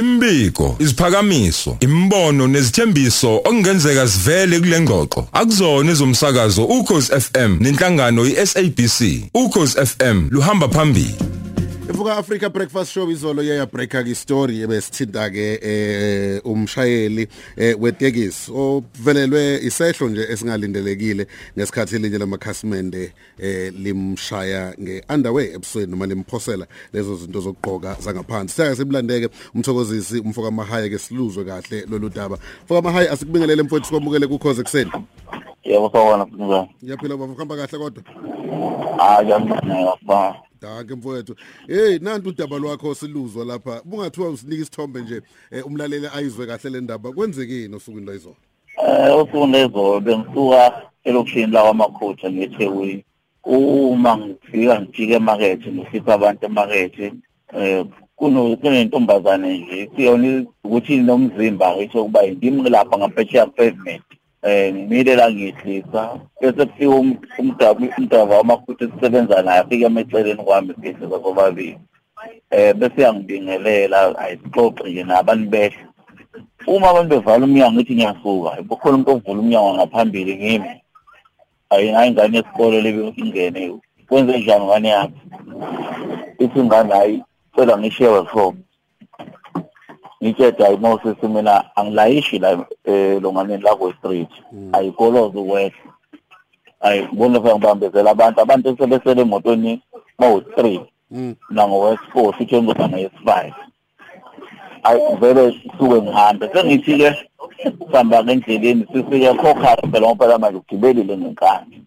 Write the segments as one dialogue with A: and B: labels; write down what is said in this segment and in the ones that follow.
A: Imbiko, isiphakamiso, imbono nezithembiso okungenzeka sivele kule ngxoxo. Akuzona ezomsakazo ukhozi FM nenhlangano iSABC. Ukhozi FM luhamba phambili.
B: Ivuka Africa Breakfast Show izolo yaya breaker ke story ebesithinta ke eh umshayeli eh wetekisi ovelelwe isehlo nje esingalindelekile ngesikhathi elinye lamakhasimende eh limshaya ngeunderwear ebusweni noma limphosela lezo zinto zokugqoka zangaphansi. Siyake sibulandeke umthokozisi umfoka mahaya ke siluzwe kahle lolu daba. Mfoka mahaya asikubingelele mfowethu sikwamukele kukhoze ekseni
C: yebo sawona kunjani
B: ngiyaphila baba uhamba kahle kodwa?
C: Hayi ngiyambona baba
B: Danke mfowethu. Hey nanti udaba lwakho siluzwa lapha. Bungathiwa usinika isithombe nje eh, umlaleli ayizwe kahle le ndaba. Kwenzekeni osukwini lwayizolo?
C: eh usuku lezolo bengisuka elokishini la kwamakhoja ngeThekwini uma ngifika ngijike emakethe ngifika abantu emakethe kuno kunentombazane nje kuyona ukuthi nomzimba ngisho kuba yindimi lapha ngaphesheya pavement eh ngimile la ngihlisa bese kufika umdabu umdabu wamakhutha esisebenza naye afika emeceleni kwami sihlisa sobabili. Eh bese yangibingelela ayixoxe nje nabantu behle uma abantu bevala umnyango ngithi ngiyasuka kukhona umuntu ovula umnyango ngaphambili ngimi ayi hayi ingane yesikole lebe ingene kwenze njani ngane yami? Ithi ingane hayi cela ngishiye for ngitsheda Moses mina angilayishi la elonganeni la ku street ayikoloza ukwehla. Ayi ngibona fa ngibambezela abantu. Abantu sebesele emotweni bawu 3 nango west 4 futhi ngizoba ngeyes5 ayi vele suke ngihambe. Sengithi ke sihamba ngendleleni sifike khokha phela ngoba manje ugibelile ngenkani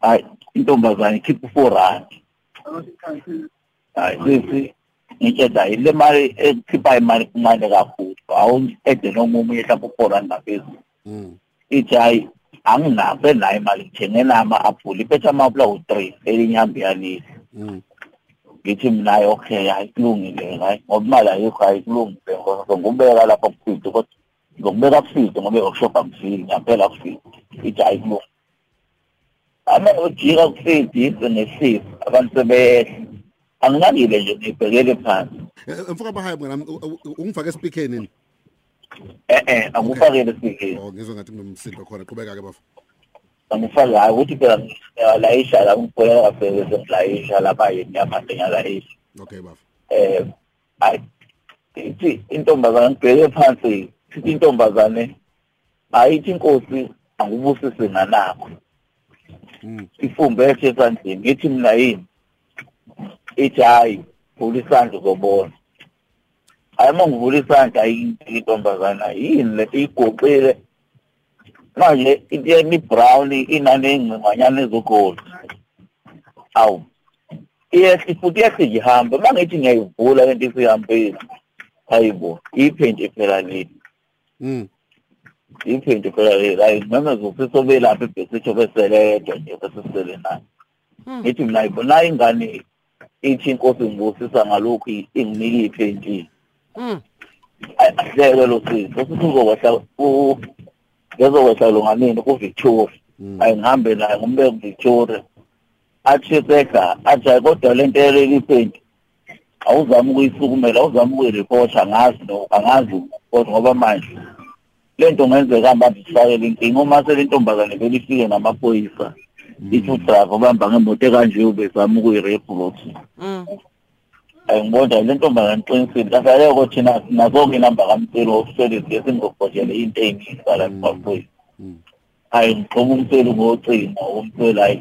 C: hayi intombazane ikhipha 4 rand. Hayi sisi ngitshela ile mali ekhipha imali kuncane kakhulu. Awungede noma omunye mhlawumbe u-4 rand ngaphezulu. Ithi hayi anginazo enayo imali ngithengela ama-aphula. Iphethe ama-aphula u-three elinye hambe yalile ngithi mina okay hayi kulungile hayi ngoba imali ayikho hayi kulungile ngokubeka lapha kufide kodwa ngokubeka kufide ngoba i-workshop angifiki ngiyaphela kufide ithi hayi kulungile. Ame ujika kufide ize nesifo abantu sebeyehla anginakile nje ngibhekele phansi
B: Mfoka bahaya mina ungifake speakerini ni?
C: eh eh akufakele speaking
B: Oh ngizwe ngathi kunomsindo khona qhubeka ke bafu.
C: angifake hayi ukuthi phela ngiyalayisha la ngibheka kahle sengilayisha lapha yini yabantu ngiyalayisha
B: Okay bafu.
C: eh hayi ithi intombazane ngibheke phansi ithi intombazane ayithi inkosi angubusise nganakho
B: Mm.
C: ifumbe esandleni ngithi mina yini ithi hayi vula isandla uzobona. Hayi uma ngivula isandla ayinto intombazana yini le igoqile manje into yemi-brown inani ey'ngcingwanyana ezogoli awu iyehli futhi iyehle nje ihambe uma ngithi ngiyayivula lento isihambile hayibo iphente phela le?
B: Mm.
C: iphente phela le? Hayi noma zofisa lapha ebhesitsho beseledwa nje besisele nayo ngithi mina yibona ingane ithi inkosi ngibusisa ngalokhu inginike iphentile
D: Mm.
C: ahleke lo sizo u ngezokwehla longaneni ku-victoria. Ayi ngihambe naye ngumbeke ku-victoria athi seka athi hayi kodwa le nto yaleli iphenti awuzame ukuyisukumela awuzame ukuyiripotha angazi angazi kodwa ngoba manje le nto ngenzeka hamba ndifakele inkinga. Uma sele ntombazane vele ifike namaphoyisa ithi udrayiva obamba ngemoto ekanje ubezama ukuyirepoti
D: Mm.
C: ngibona le ntombazane iqinisile kasaleko thina nazo-ke inamba kamseli ofiseli siye singogojele into ey'ningi sala emaphoyisa hayi ngixoba umseli ngocingo umseli hayi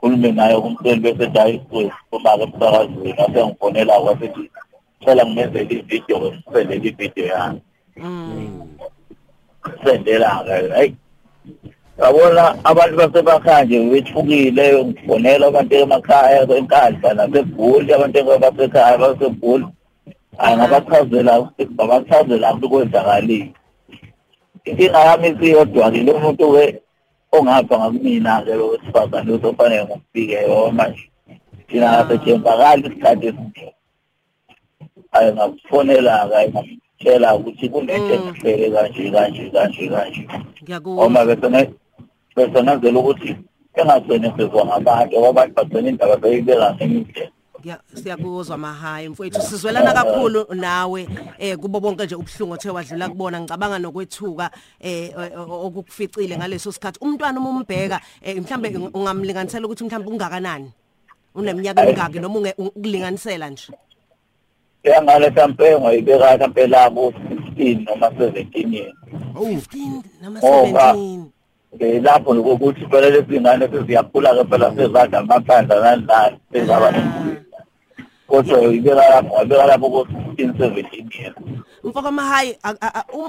C: khulume naye kumseli bese hayi uma-ke emsakazweni asengifonela kwasithi cela ngimenzele ividiyo ngisendele ividiyo yami.
D: Mm.
C: sendela-ke hayi yabona abantu basemakhaya nje bethukile ngifonela abantu emakhaya enkandla nasegoli abantu basekhaya basegoli hayi ngabachazela ngabachazela ukuthi kwenzakalile inkinga yami isiyodwa-ke lo muntu-ke ongapha ngakumina-ke lo wesifazane uzofanele ngumfike yona manje. Thina ngasejembakali isikhathi esiningi hayi ngakufonela-ke ngamtshela ukuthi kunento engihlele kanje kanje kanje kanje. Uma bese bese ngenzela ukuthi engagcine sezwa ngabantu ngoba abantu bagcina indaba beyibeka ngenye indlela
D: Ya siyakuzwa mahayi. Mfowethu sizwelana kakhulu nawe eh kubo bonke nje ubhlungu othe wadlula kubona. Ngicabanga nokwethuka eh okukuficile ngaleso sikhathi. Umntwana uma umbheka eh, mhlambe ungamlinganisela ukuthi mhlambe ungakanani? Uneminyaka emingaki noma ukulinganisela nje?
C: Yangale mhlampe ngayibeka mhlampe labo 15 noma 17 years.
D: 15 noma 17
C: eh lapho ukuthi phela lesingane seziyakhula ke phela sezadla amaphandla nani sezaba kodwa ibeka lapho ibeka lapho ko 16 17 years.
D: Mfoko mahayi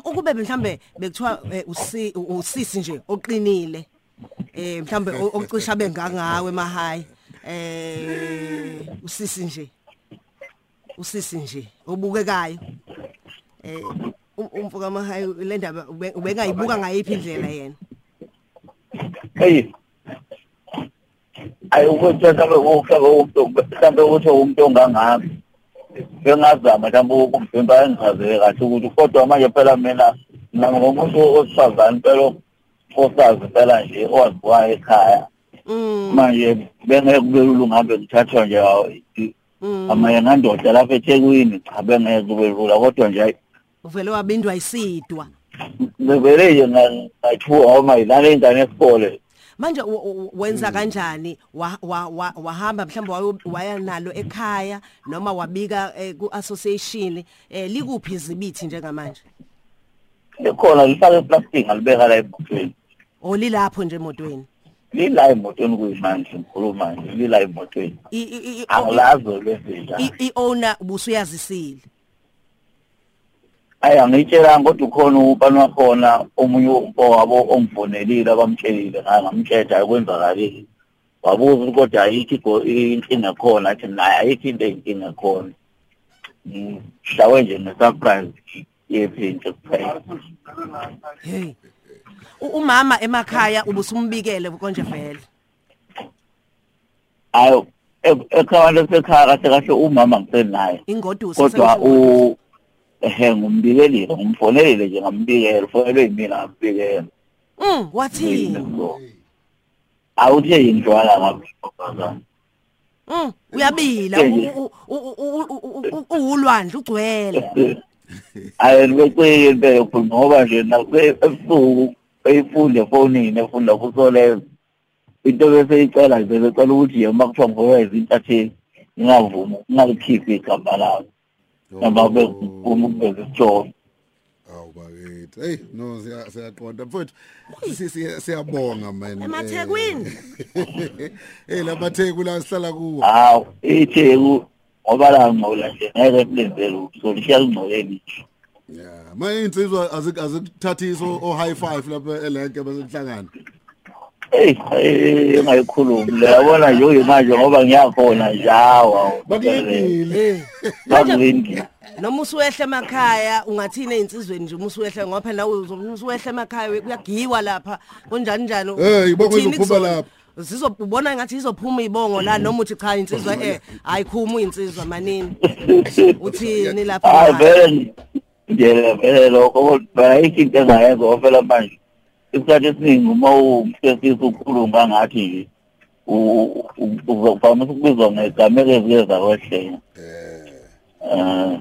D: ukube mhlambe bekuthiwa usi usisi nje oqinile eh mhlambe ocisha bengangawe mahayi eh usisi nje usisi nje obukekayo. Eh umfuka mahayi le ndaba ubengayibuka ngayiphi indlela yena?
C: Hey. Ayukuthi mhlawumbe ukuhlaba umuntu mhlawumbe ukuthi umuntu ongangami bengazama mhlawumbe ukumvimba engichazeke kahle ukuthi kodwa manje phela mina nangomuntu osifazane phela osazi phela nje owaziwayo ekhaya. Manje bengeke kube lula ungabe ngithathwa nje amanye ngandoda lapha eThekwini cha bengeke kube lula kodwa nje
D: uvele wabindwa isidwa.
C: Bevele nje ngathuka ngoba ilana ingane esikole
D: manje wenza kanjani? Wahamba mhlawumbe waya nalo ekhaya noma wabika ku association eh likuphi izibithi njengamanje?
C: Likhona lifaka eplastic alibeka la emotweni.
D: Olilapho nje emotweni?
C: Lila emotweni kuyimanje ngikhuluma nje lila emotweni. Angilazo lezinja
D: i owner ubusuyazisile
C: aya ngitshela kodwa ukhona ubani wakhona omunye wabo ongifonelile abamtshelile ngamtshela kwenzakalile. Wabuza ukuthi kodwa ayikho inkinga khona athi naye ayikho into eyinkinga khona. Ngishawe nje ngesurprise yephintshe kuphela?
D: Hey umama emakhaya ubusumbikele konje vele?
C: Ayo ekhaya lesekhaya kahle kahle umama ngisenaye.
D: Ingoduso
C: kodwa u ehe ngumbikelile ngumfonelile nje ngambikela ufonelwe yimina ngambikela.
D: Mm wathini
C: awuthe yindlwala ngabizana
D: mm uyabila uwulwandle ugcwele.
C: Ayi becike impela ngoba nje nakubusuku eyifunde efonini efunda kusoleza into bese icela nje becela ukuthi yema kuthiwa ngoba izintatheli ngingavumi ngalikhiphi igama lawo noma bekuma ukubeza isitsholo
B: awu bakithi. Hey no siyaqonda. Mfowethu siyabonga man
D: emathekwini
B: hey lamatheku la sihlala kuwo.
C: Hawu itheku ngoba la ngcola nje ngeke kulenzele so lishiya lingcoleni
B: yeah manje insizwa azikuthathiso o high five lapha elenke basenhlangana
C: Hey, engayikhulumi le yabona nje uyimanje ngoba ngiyakhona njawa.
B: Bakulindile.
C: Bakulindile.
D: Noma usuwehle emakhaya ungathina einsizweni nje uma usuwehle ngoba phela usuwehle emakhaya kuyagiwa lapha kunjani njani.
B: Eh, ibongo izophuma lapha.
D: Sizobona ngathi izophuma ibongo la noma uthi cha insizwa eh ayikhuma insizwa manini. Uthini lapha?
C: Hayi vele nje vele lokho kodwa ikinto engayenza ngoba manje isikhathi esiningi uma umsesisi ukhuluma ngathi nje uzokuvama ukubizwa ngegama ezike zakwehlela.
B: Eh.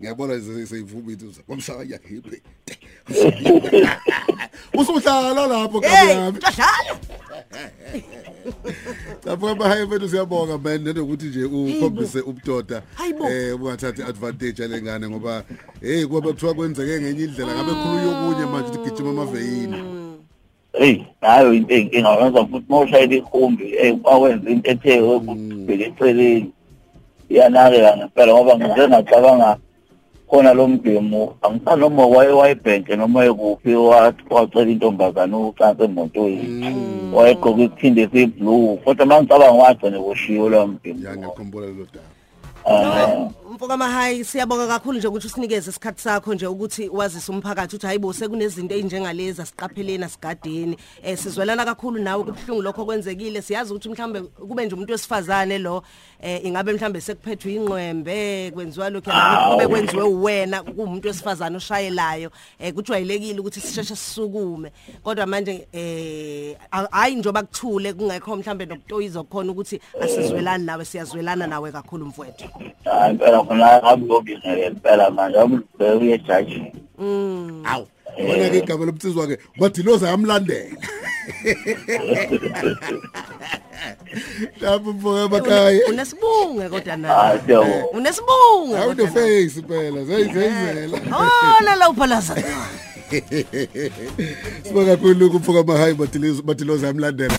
B: Ngiyabona seyivuma into wamshaka yakhe usuhlala lapho kabi yami.
D: udlala
B: lapho abahaye bethu siyabonga man nenokuthi nje ukhombise ubudoda eh ungathathi advantage alengane ngoba hey kuba kuthiwa kwenzeke ngenye indlela ngabe khuluyo okunye manje ugijima amaveyini
C: hey nayo into enkinga wenza futhi mawushayela ihumbi hey bawenza into ethe ukubheka eceleni. Iyanakeka ngempela ngoba ngize ngacabanga khona lo mbhemu angisani noma waye wayebhenke noma ekuphi wacela intombazane ucansi emotweni. Wayegqoka isiphinde esiyi-blue kodwa uma ngicabanga wagcine kushiwo lowo mbhemu
B: ya ngiyakhumbula lelo daba.
C: Eh,
D: Mfoka Mahayi siyabonga kakhulu nje ukuthi usinikeze isikhathi sakho nje ukuthi wazise umphakathi ukuthi hayibo sekunezinto ezinjengalezi asiqapheleni asigadeni eh sizwelana kakhulu nawe kubhlungu lokho kwenzekile siyazi ukuthi mhlambe kube nje umuntu wesifazane lo eh ingabe mhlambe sekuphethwe ingqwembe kwenziwa lokho kube kwenziwe uwena kuumuntu wesifazane oshayelayo eh kujwayelekile ukuthi sisheshe sisukume. Kodwa manje eh hayi njoba kuthule kungekho mhlambe nokutoyiza khona ukuthi asizwelani nawe siyazwelana nawe kakhulu mfowethu.
C: Hayi impela khona akuyobingelela impela manje akubheka uyejaji
B: awu bona ke igama lomtsizwa ke badiloza yamlandela lapho mfoka emakhaya.
D: Unesibunge kodwa
C: hayi
D: nawe
C: siyabonga
D: unesibunge
B: awuno
D: kodwa nawe.
B: face phela zayizenzela
D: oh la la uphalaza.
B: Sibonga kakhulu kumfoka mahayi badiloza badiloza yamlandela